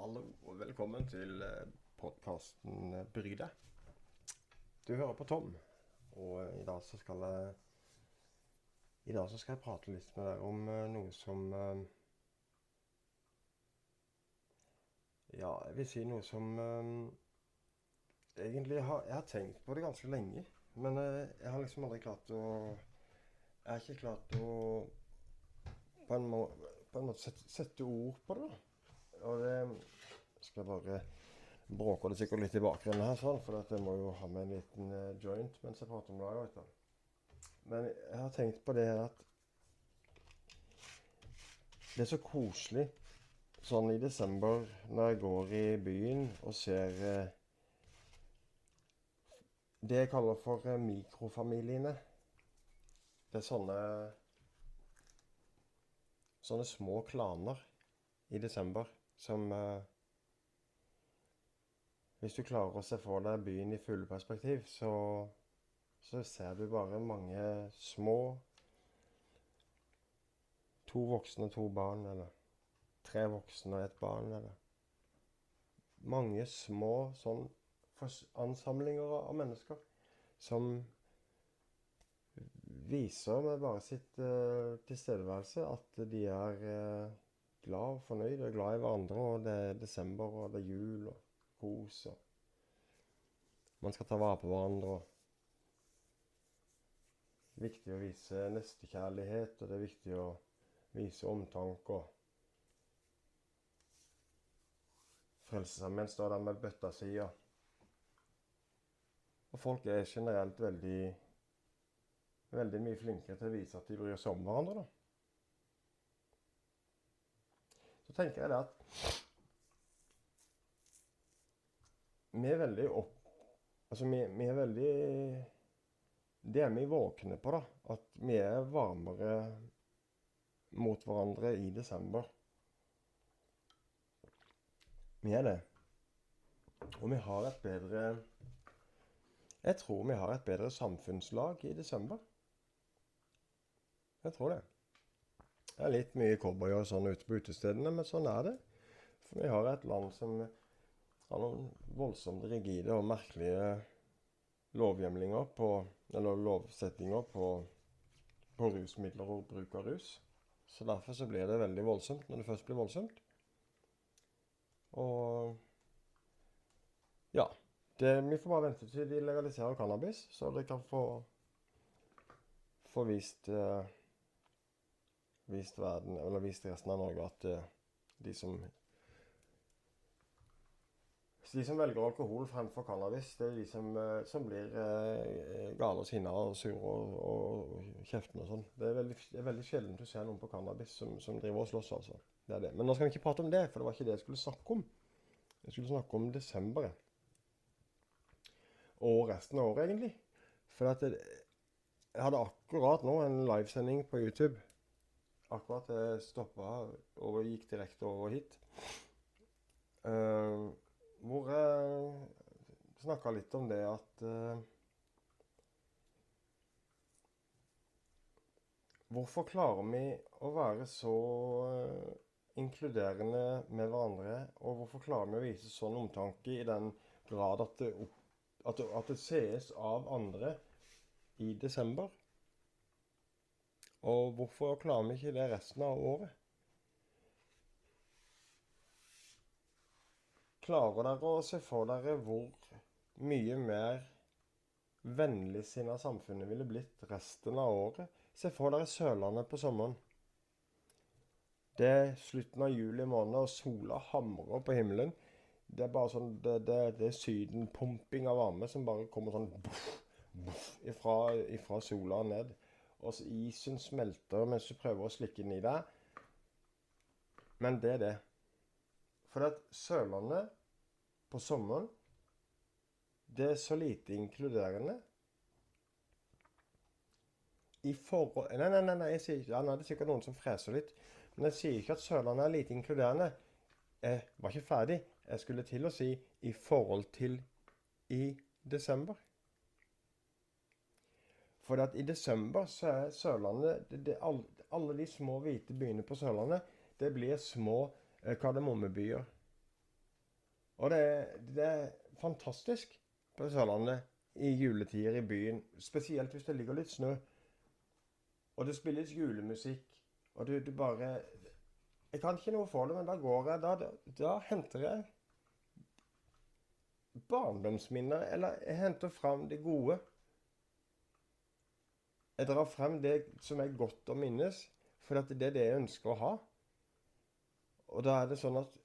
Hallo og velkommen til podkasten Bry deg. Du hører på Tom, og eh, i dag så skal jeg I dag så skal jeg prate litt med deg om eh, noe som eh, Ja, jeg vil si noe som Egentlig har jeg har tenkt på det ganske lenge, men jeg har liksom aldri klart å Jeg har ikke klart å på en, må, på en måte sette, sette ord på det. da. Og det skal bare bråke det sikkert litt i bakgrunnen her, sånn, for jeg må jo ha med en liten uh, joint mens jeg prater om det. Vet. Men jeg har tenkt på det at det er så koselig sånn i desember når jeg går i byen og ser uh, det jeg kaller for uh, mikrofamiliene. Det er sånne sånne små klaner i desember som eh, Hvis du klarer å se for deg byen i fugleperspektiv, så, så ser du bare mange små To voksne og to barn, eller tre voksne og ett barn, eller Mange små sånn ansamlinger av mennesker som viser med bare sitt uh, tilstedeværelse at de er uh, glad og fornøyd og glad i hverandre. Og det er desember, og det er jul og kos. og Man skal ta vare på hverandre. og Det er viktig å vise nestekjærlighet, og det er viktig å vise omtanke. og Frelsesarmeen står der med bøtta si. Og folk er generelt veldig veldig mye flinkere til å vise at de bryr seg om hverandre. da. Så tenker jeg det at vi er veldig opp... Altså, vi, vi, er veldig Det er vi våkne på, da. At vi er varmere mot hverandre i desember. Vi er det. Og vi har et bedre Jeg tror vi har et bedre samfunnslag i desember. Jeg tror det. Det er litt mye cowboyer sånn ute på utestedene, men sånn er det. For vi har et land som har noen voldsomt rigide og merkelige lovhjemlinger på Eller lovsettinger på, på rusmidler og bruk av rus. Så derfor så blir det veldig voldsomt når det først blir voldsomt. Og ja. Det, vi får bare vente til de legaliserer cannabis, så de kan få, få vist uh, vist, verden, eller vist resten av Norge at uh, de som de som velger alkohol fremfor cannabis, det er de som, uh, som blir uh, gale og sinna og sure og, og kjeftende og sånn. Det er veldig, det er veldig sjelden du ser noen på cannabis som, som, driver og slåss, altså. Det er det. Men nå skal vi ikke prate om det, for det var ikke det jeg skulle snakke om. Jeg skulle snakke om desember. Og resten av året, egentlig. For at jeg, jeg hadde akkurat nå en livesending på YouTube akkurat jeg stoppa og gikk direkte over hit. Uh, hvor jeg snakka litt om det at uh, Hvorfor klarer vi å være så uh, inkluderende med hverandre, og hvorfor klarer vi å vise sånn omtanke i den grad at det, at det, at det sees av andre i desember? Og hvorfor klarer vi ikke det resten av året? Klarer dere å se for dere hvor mye mer vennligsinna samfunnet ville blitt resten av året? Se for dere Sørlandet på sommeren. Det er slutten av juli måned, og sola hamrer på himmelen. Det er bare sånn, det, det, det er sydenpumping av varme som bare kommer sånn boff, boff, ifra, ifra sola ned og isen smelter mens du prøver å slikke den i deg. Men det er det. For at Sørlandet på sommeren, det er så lite inkluderende. I forhold Nei, nei, nei, nei jeg sier ikke, ja, nei, det er sikkert noen som freser litt. Men jeg sier ikke at Sørlandet er lite inkluderende. Jeg var ikke ferdig. Jeg skulle til å si i forhold til i desember. For i desember så er Sørlandet det, det, alle, alle, de små hvite byene på Sørlandet det blir små eh, kardemommebyer. Og det, det er fantastisk på Sørlandet i juletider i byen. Spesielt hvis det ligger litt snø. Og det spilles julemusikk. Og du, du bare Jeg kan ikke noe for det, men da går jeg Da, da, da henter jeg barndomsminner. Eller jeg henter fram det gode. Jeg drar frem det som er godt å minnes, for det er det jeg ønsker å ha. Og da er det sånn at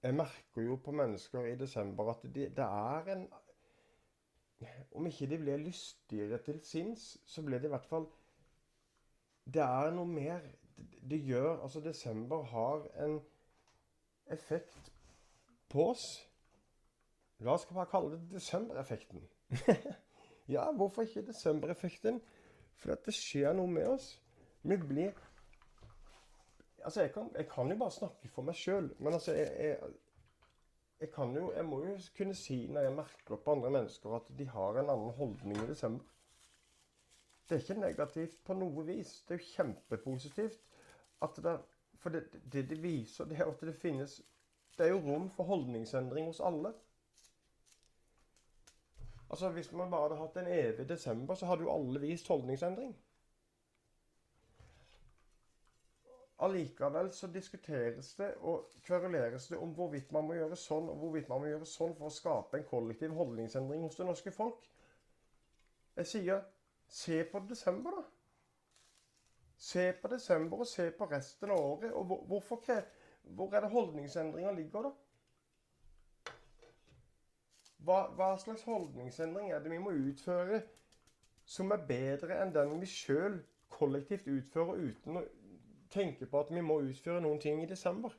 jeg merker jo på mennesker i desember at det er en Om ikke de blir lystigere til sinns, så blir det i hvert fall Det er noe mer. Det, det gjør Altså, desember har en effekt på oss. La oss bare kalle det desembereffekten. ja, hvorfor ikke desembereffekten? For at det skjer noe med oss. Vi blir Altså, jeg kan, jeg kan jo bare snakke for meg sjøl, men altså jeg, jeg, jeg, kan jo Jeg må jo kunne si når jeg merker på andre mennesker at de har en annen holdning i desember. Det er ikke negativt på noe vis. Det er jo kjempepositivt. Det, for det, det det viser, det er at det finnes Det er jo rom for holdningsendring hos alle. Altså, Hvis man bare hadde hatt en evig desember, så hadde jo alle vist holdningsendring. Allikevel så diskuteres det og kveruleres det om hvorvidt man må gjøre sånn og hvorvidt man må gjøre sånn for å skape en kollektiv holdningsendring hos det norske folk. Jeg sier se på desember, da. Se på desember og se på resten av året. Og hvor, hvor er det holdningsendringa ligger, da? Hva, hva, slags holdningsendring er det vi må utføre som er bedre enn den vi sjøl kollektivt utfører uten å tenke på at vi må utføre noen ting i desember?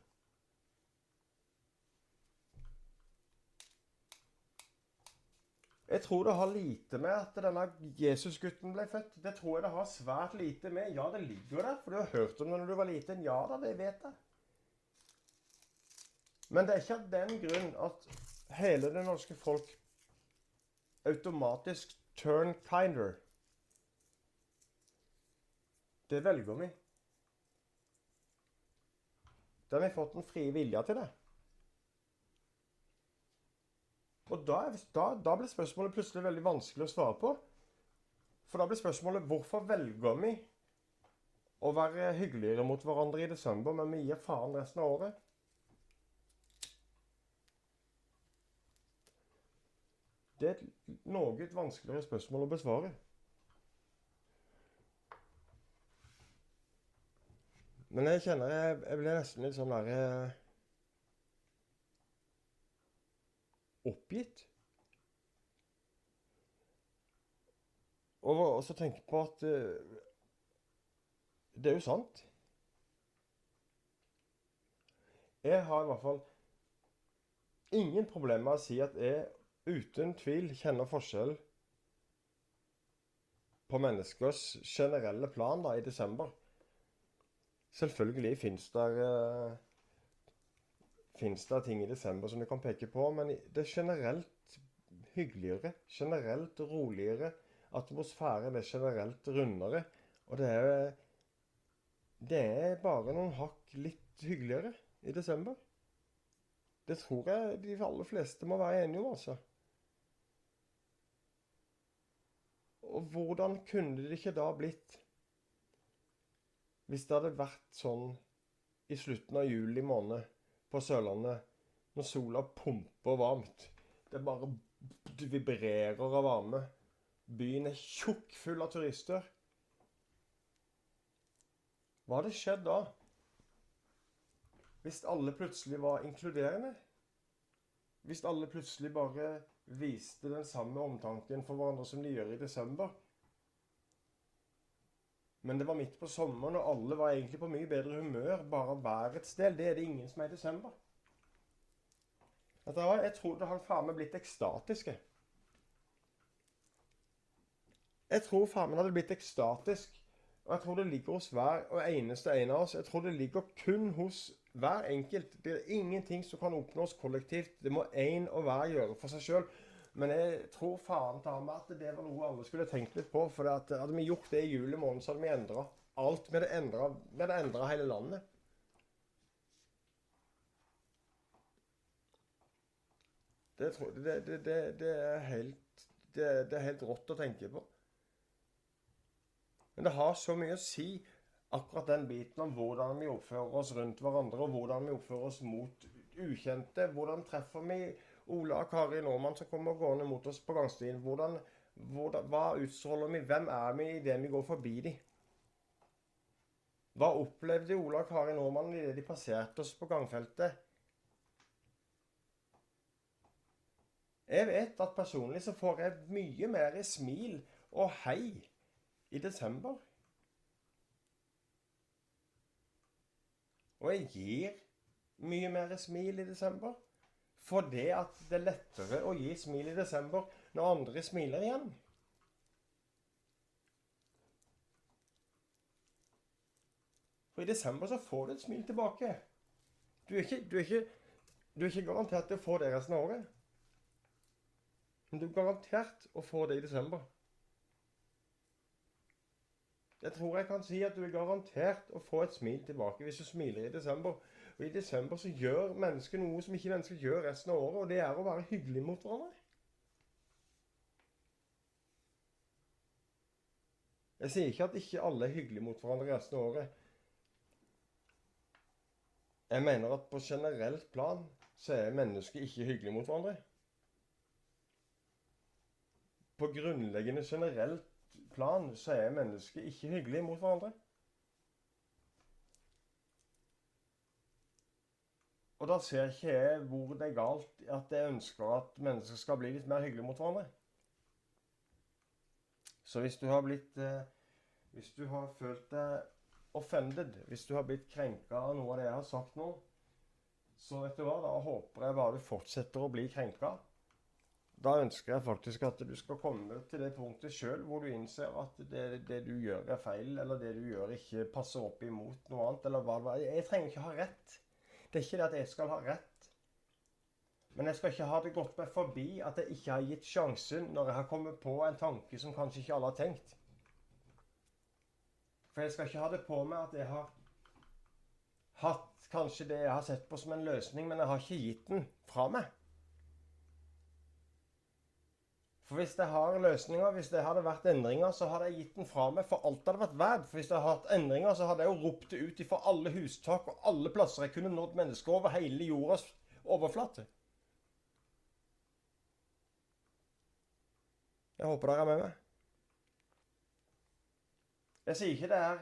Jeg tror det har lite med at denne Jesusgutten ble født. Det tror jeg det har svært lite med. Ja, det ligger der, for du har hørt om det når du var liten. Ja da, det vet jeg. Men det er ikke av den grunn at hele det norske folk automatisk turn kinder. Det velger vi. Da har vi fått den frie vilja til det. Og da, da, da, blir spørsmålet plutselig veldig vanskelig å svare på. For da blir spørsmålet hvorfor velger vi å være hyggeligere mot hverandre i desember, men vi gir faen resten av året? Det er et noe vanskeligere spørsmål å besvare. Men jeg kjenner jeg, jeg blir nesten litt sånn der eh, Oppgitt. Og, og så tenke på at eh, Det er jo sant. Jeg har i hvert fall ingen problemer med å si at jeg uten tvil kjenner forskjell på menneskers generelle plan da, i desember. Selvfølgelig fins det uh, Fins det ting i desember som du kan peke på, men det er generelt hyggeligere. Generelt roligere. Atmosfæren er generelt rundere. Og det er Det er bare noen hakk litt hyggeligere i desember. Det tror jeg de aller fleste må være enige om, altså. Og hvordan kunne det ikke da blitt hvis det hadde vært sånn i slutten av juli måned på Sørlandet, når sola pumper varmt Det bare vibrerer av varme. Byen er tjukkfull av turister. Hva hadde skjedd da? Hvis alle plutselig var inkluderende? Hvis alle plutselig bare viste den samme omtanken for hverandre som de gjør i desember. Men det var midt på sommeren, og alle var egentlig på mye bedre humør bare værets del. Det er det ingen som er i desember. Jeg tror det har faen meg blitt ekstatiske. Jeg tror faen meg hadde blitt ekstatisk. Og jeg tror det ligger hos hver og eneste en av oss. Jeg tror det ligger kun hos hver enkelt. Det er ingenting som kan oppnås kollektivt. Det må én og hver gjøre for seg sjøl. Men jeg tror faen ta meg at det var noe alle skulle tenkt litt på. For hadde vi gjort det i juli måned, så hadde vi endra alt. Vi hadde endra hele landet. Det, tror, det, det, det, er helt, det er helt rått å tenke på. Men det har så mye å si, akkurat den biten om hvordan vi oppfører oss rundt hverandre, og hvordan vi oppfører oss mot ukjente. Hvordan treffer vi Ola og Kari Nordmann som kommer gående mot oss på gangstien? Hvordan, hvordan, hva utstråler vi? Hvem er vi idet vi går forbi dem? Hva opplevde Ola og Kari Nordmann idet de passerte oss på gangfeltet? Jeg vet at personlig så får jeg mye mer smil og hei i desember. Og jeg gir mye mer smil i desember. For det at det er lettere å gi smil i desember når andre smiler igjen. For i desember så får du et smil tilbake. Du er ikke, du er ikke, du er ikke garantert å få det resten av året. Men du er garantert å få det i desember. Jeg tror jeg kan si at du er garantert å få et smil tilbake hvis du smiler i desember. Og i desember så gjør mennesker noe som ikke mennesker gjør resten av året, og det er å være hyggelig mot hverandre. Jeg sier ikke at ikke alle er hyggelige mot hverandre resten av året. Jeg mener at på generelt plan så er mennesker ikke hyggelige mot hverandre. På grunnleggende generelt plan så er mennesket ikke hyggelig mot hverandre. Og da ser ikke jeg hvor det er galt at jeg ønsker at mennesker skal bli litt mer hyggelige mot hverandre. Så hvis du har blitt eh, Hvis du har følt deg offended, hvis du har blitt krenka av noe av det jeg har sagt nå, så vet du hva, da håper jeg bare du fortsetter å bli krenka. Da ønsker jeg faktisk at du skal komme til det punktet sjøl hvor du innser at det, det, du gjør er feil, eller det du gjør ikke passer opp imot noe annet. eller hva det var. Jeg trenger ikke ha rett. Det er ikke det at jeg skal ha rett. Men jeg skal ikke ha det gått meg forbi at jeg ikke har gitt sjansen når jeg har kommet på en tanke som kanskje ikke alle har tenkt. For jeg skal ikke ha det på meg at jeg har hatt kanskje det jeg har sett på som en løsning, men jeg har ikke gitt den fra meg. For hvis jeg har løsninger, hvis det hadde vært endringer, så hadde jeg gitt den fra meg for alt hadde vært verdt. For hvis jeg hadde hatt endringer, så hadde jeg jo ropt det ut ifra alle hustak og alle plasser jeg kunne nådd mennesker over hele jordas overflate. Jeg håper dere er med meg. Jeg sier ikke det er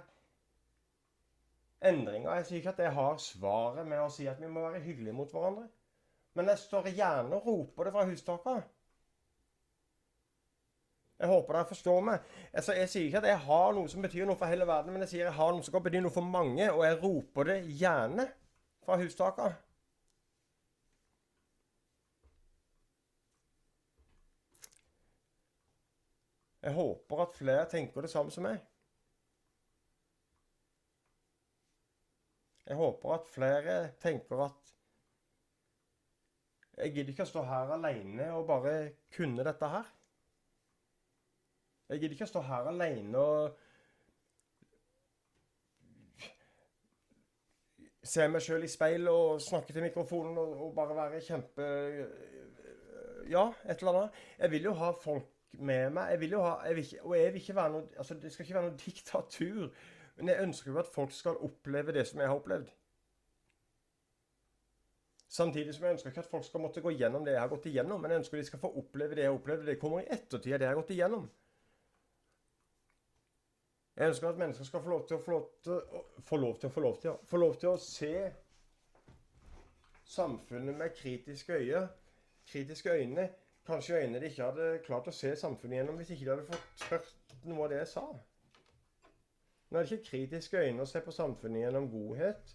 endringer. Jeg sier ikke at jeg har svaret med å si at vi må være hyggelige mot hverandre. Men jeg står gjerne og roper det fra hustaket. Jeg håper dere forstår meg. Altså, jeg sier ikke at jeg har noe som betyr noe for hele verden, men jeg sier jeg har noe som kan bety noe for mange, og jeg roper det gjerne fra hustaket. Jeg håper at flere tenker det samme som meg. Jeg håper at flere tenker at Jeg gidder ikke å stå her alene og bare kunne dette her. Jeg gidder ikke å stå her alene og se meg sjøl i speilet og snakke til mikrofonen og, og, bare være kjempe Ja, et eller annet. Jeg vil jo ha folk med meg. Jeg vil jo ha, jeg vil ikke, og jeg vil ikke være noe, altså Det skal ikke være noe diktatur. Men jeg ønsker jo at folk skal oppleve det som jeg har opplevd. Samtidig som jeg ønsker ikke at folk skal måtte gå gjennom det jeg har gått igjennom. Men jeg ønsker de skal få oppleve det jeg har opplevd. Det kommer i ettertid av det jeg har gått igjennom. Jeg ønsker at mennesker skal få lov til å få lov til, få lov til, få lov til, få lov til å se samfunnet med kritiske øyne. Kritiske øyne. Kanskje øyne de ikke hadde klart å se samfunnet gjennom hvis ikke de hadde fått hørt noe av det jeg sa. Nå er det ikke kritiske øyne å se på samfunnet gjennom godhet,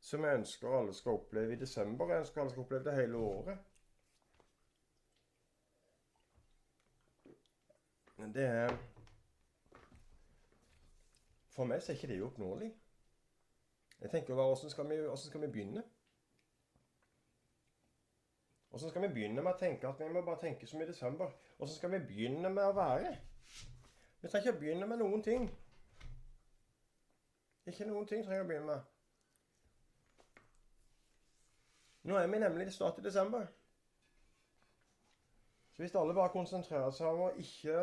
som jeg ønsker alle skal oppleve i desember. Jeg ønsker alle skal oppleve det hele året. Det er for meg så er ikke det uoppnåelig. Jeg tenker bare, hvordan skal, vi, skal vi begynne? Hvordan skal vi begynne med å tenke at vi må bare tenke som i desember? Hvordan skal vi begynne med å være? Vi trenger ikke begynne med noen ting. Ikke noen ting trenger å begynne med. Nå er vi nemlig snart i desember. Så hvis alle bare konsentrerer seg om å ikke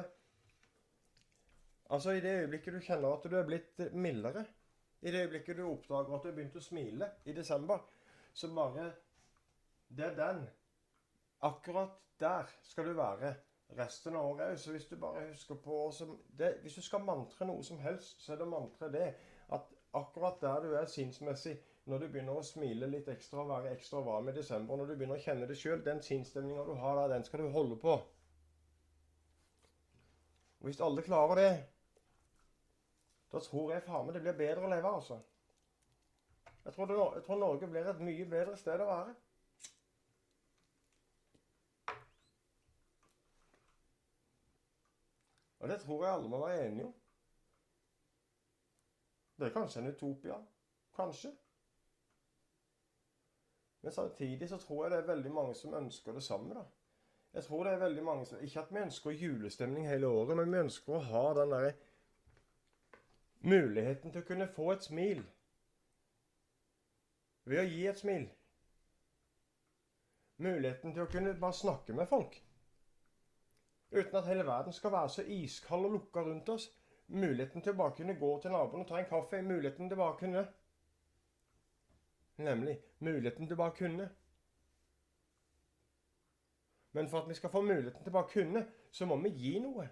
Altså, i det øyeblikket du kjenner at du er blitt mildere, i det øyeblikket du oppdager at du har begynt å smile i desember, så bare Det er den. Akkurat der skal du være resten av året òg. Så hvis du bare husker på det, Hvis du skal mantre noe som helst, så er det mantre det. At akkurat der du er sinnsmessig, når du begynner å smile litt ekstra og være ekstra varm i desember, når du begynner å kjenne det sjøl, den sinnsstemninga du har der, den skal du holde på. Og Hvis alle klarer det, da tror jeg faen meg det blir bedre å leve, altså. Jeg tror, det, jeg tror Norge blir et mye bedre sted å være. Og det tror jeg alle må være enige om. Det er kanskje en utopia. Kanskje. Men samtidig så tror jeg det er veldig mange som ønsker det samme. da. Jeg tror det er veldig mange som, Ikke at vi ønsker julestemning hele året, men vi ønsker å ha den derre muligheten til å kunne få et smil ved å gi et smil. Muligheten til å kunne bare snakke med folk. Uten at hele verden skal være så iskald og lukka rundt oss. Muligheten til å bare kunne gå til naboen og ta en kaffe. Muligheten til å bare kunne Nemlig muligheten til bare kunne. Men for at vi skal få muligheten til bare kunne, så må vi gi noe.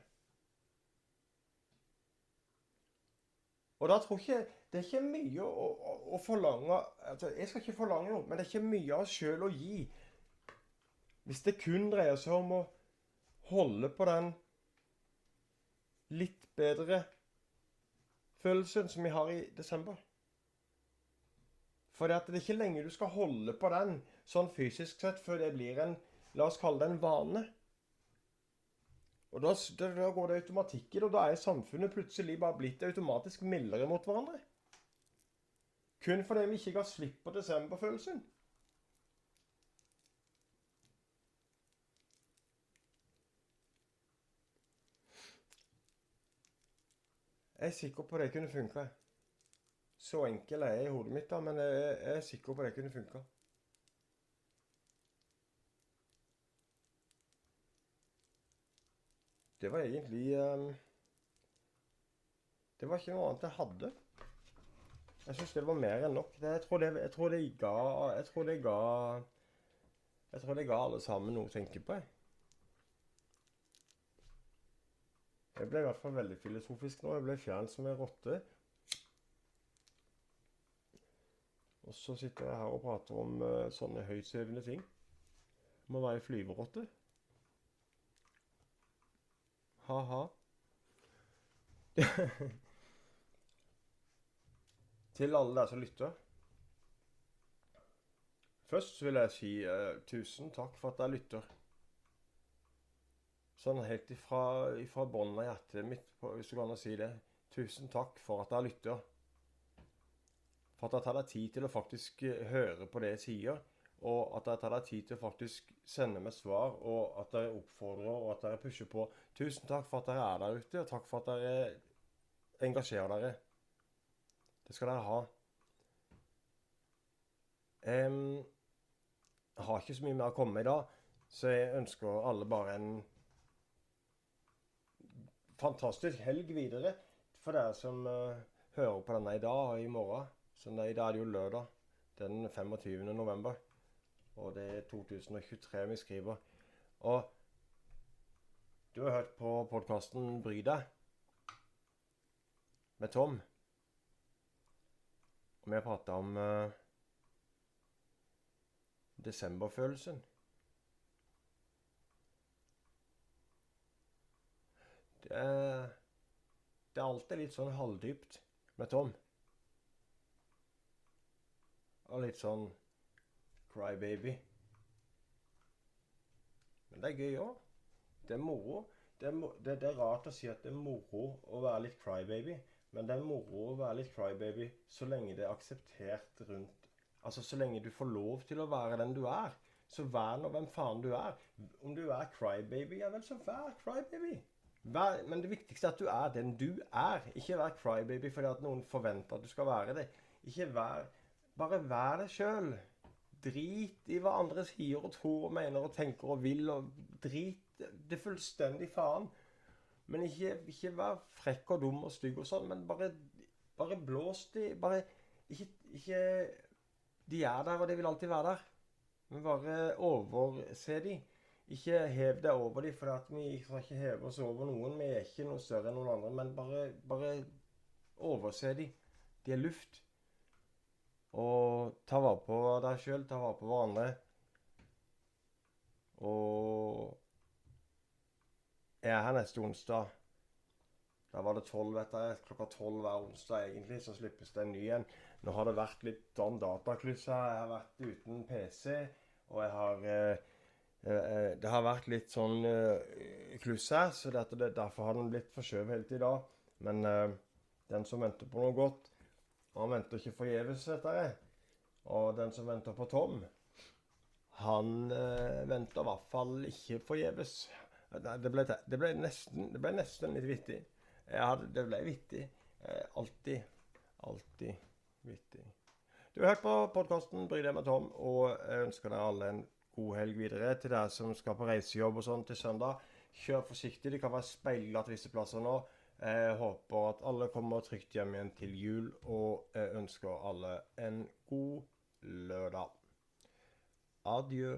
Og da tror jeg Det er ikke mye å, å, å forlange altså Jeg skal ikke forlange noe, men det er ikke mye av oss sjøl å gi. Hvis det kun dreier seg om å holde på den litt bedre følelsen som vi har i desember. For det er ikke lenge du skal holde på den sånn fysisk sett før det blir en La oss kalle det en vane. Og da, da går det automatikk i det, og da er samfunnet plutselig bare blitt automatisk mildere mot hverandre. Kun fordi vi ikke ga slipp på desemberfølelsen. Jeg er sikker på det kunne funka. Så enkel er jeg i hodet mitt, da, men jeg er sikker på det kunne funka. Det var egentlig um, Det var ikke noe annet jeg hadde. Jeg syns det var mer enn nok. Jeg, tror det, jeg, tror det, ga Jeg tror det ga Jeg tror det ga alle sammen noe å tenke på. Jeg. jeg ble i hvert fall veldig filosofisk nå. Jeg ble fjern som en rotte. Og så sitter jeg her og prater om uh, sånne høytsvevende ting. Må være flyverotte. Ha-ha. Til alle dere som lytter. Først vil jeg si uh, tusen takk for at dere lytter. Sånn helt ifra, ifra bunnen av hjertet mitt, hvis du kan si det. Tusen takk for at dere lytter. For at jeg tar deg tid til å faktisk eh, høre på det jeg sier. Og at jeg tar deg tid til å faktisk sende meg svar, og at dere oppfordrer og at dere pusher på. Tusen takk for at dere er der ute, og takk for at dere engasjerer dere. Det skal dere ha. Um, jeg har ikke så mye mer å komme med i dag, så jeg ønsker alle bare en fantastisk helg videre for dere som uh, hører på denne i dag og i morgen. Så i dag er det jo lørdag den 25. november. Og det er 2023 vi skriver. Og du har hørt på podkasten Bry deg med Tom. Og vi har prata om uh, desemberfølelsen. Det er, det er alltid litt sånn halvdypt med Tom. Og litt sånn crybaby. Men det er gøy òg. Det er moro. Det er, det, det er, rart å si at det er moro å være litt crybaby, men det er moro å være litt crybaby så lenge det er akseptert rundt Altså så lenge du får lov til å være den du er. Så vær nå hvem faen du er. Om du er crybaby, ja vel, så vær crybaby. Vær, men det viktigste er at du er den du er. Ikke vær crybaby fordi at noen forventer at du skal være det. Ikke vær bare vær deg sjøl. Drit i hva andre sier og tror og mener og tenker og vil. og Drit det er fullstendig faen. Men ikke, ikke vær frekk og dum og stygg og sånn, men bare, bare blås de. Bare ikke, ikke De er der, og de vil alltid være der. Men bare overse de. Ikke hev deg over de, for vi skal ikke heve oss over noen. Vi er ikke noe større enn noen andre. Men bare, bare overse de. De er luft. Og ta vare på deg sjøl, ta vare på hverandre. Og jeg er her neste onsdag. Da var det tolv, vet jeg. Klokka tolv hver onsdag egentlig, så slippes det en ny en. Nå har det vært litt sånn datakluss her. Jeg har vært uten PC, og jeg har eh, eh, Det har vært litt sånn uh, kluss her, så det, derfor har den blitt forskjøvet helt i dag. Men uh, den som venter på noe godt, han venter ikke forgjeves, vet dere. Og den som venter på Tom, han eh, venter i hvert fall ikke forgjeves. Det ble, det nesten, det ble nesten litt vittig. Hadde, det ble vittig. Eh, alltid. Alltid vittig. Du har hørt på podkasten Bry deg med Tom, og jeg ønsker dere alle en god helg videre. Til dere som skal på reisejobb og sånn til søndag, kjør forsiktig. Det kan være speilglatt visse plasser nå. Jeg håper at alle kommer trygt hjem igjen til jul, og jeg ønsker alle en god lørdag. Adjø.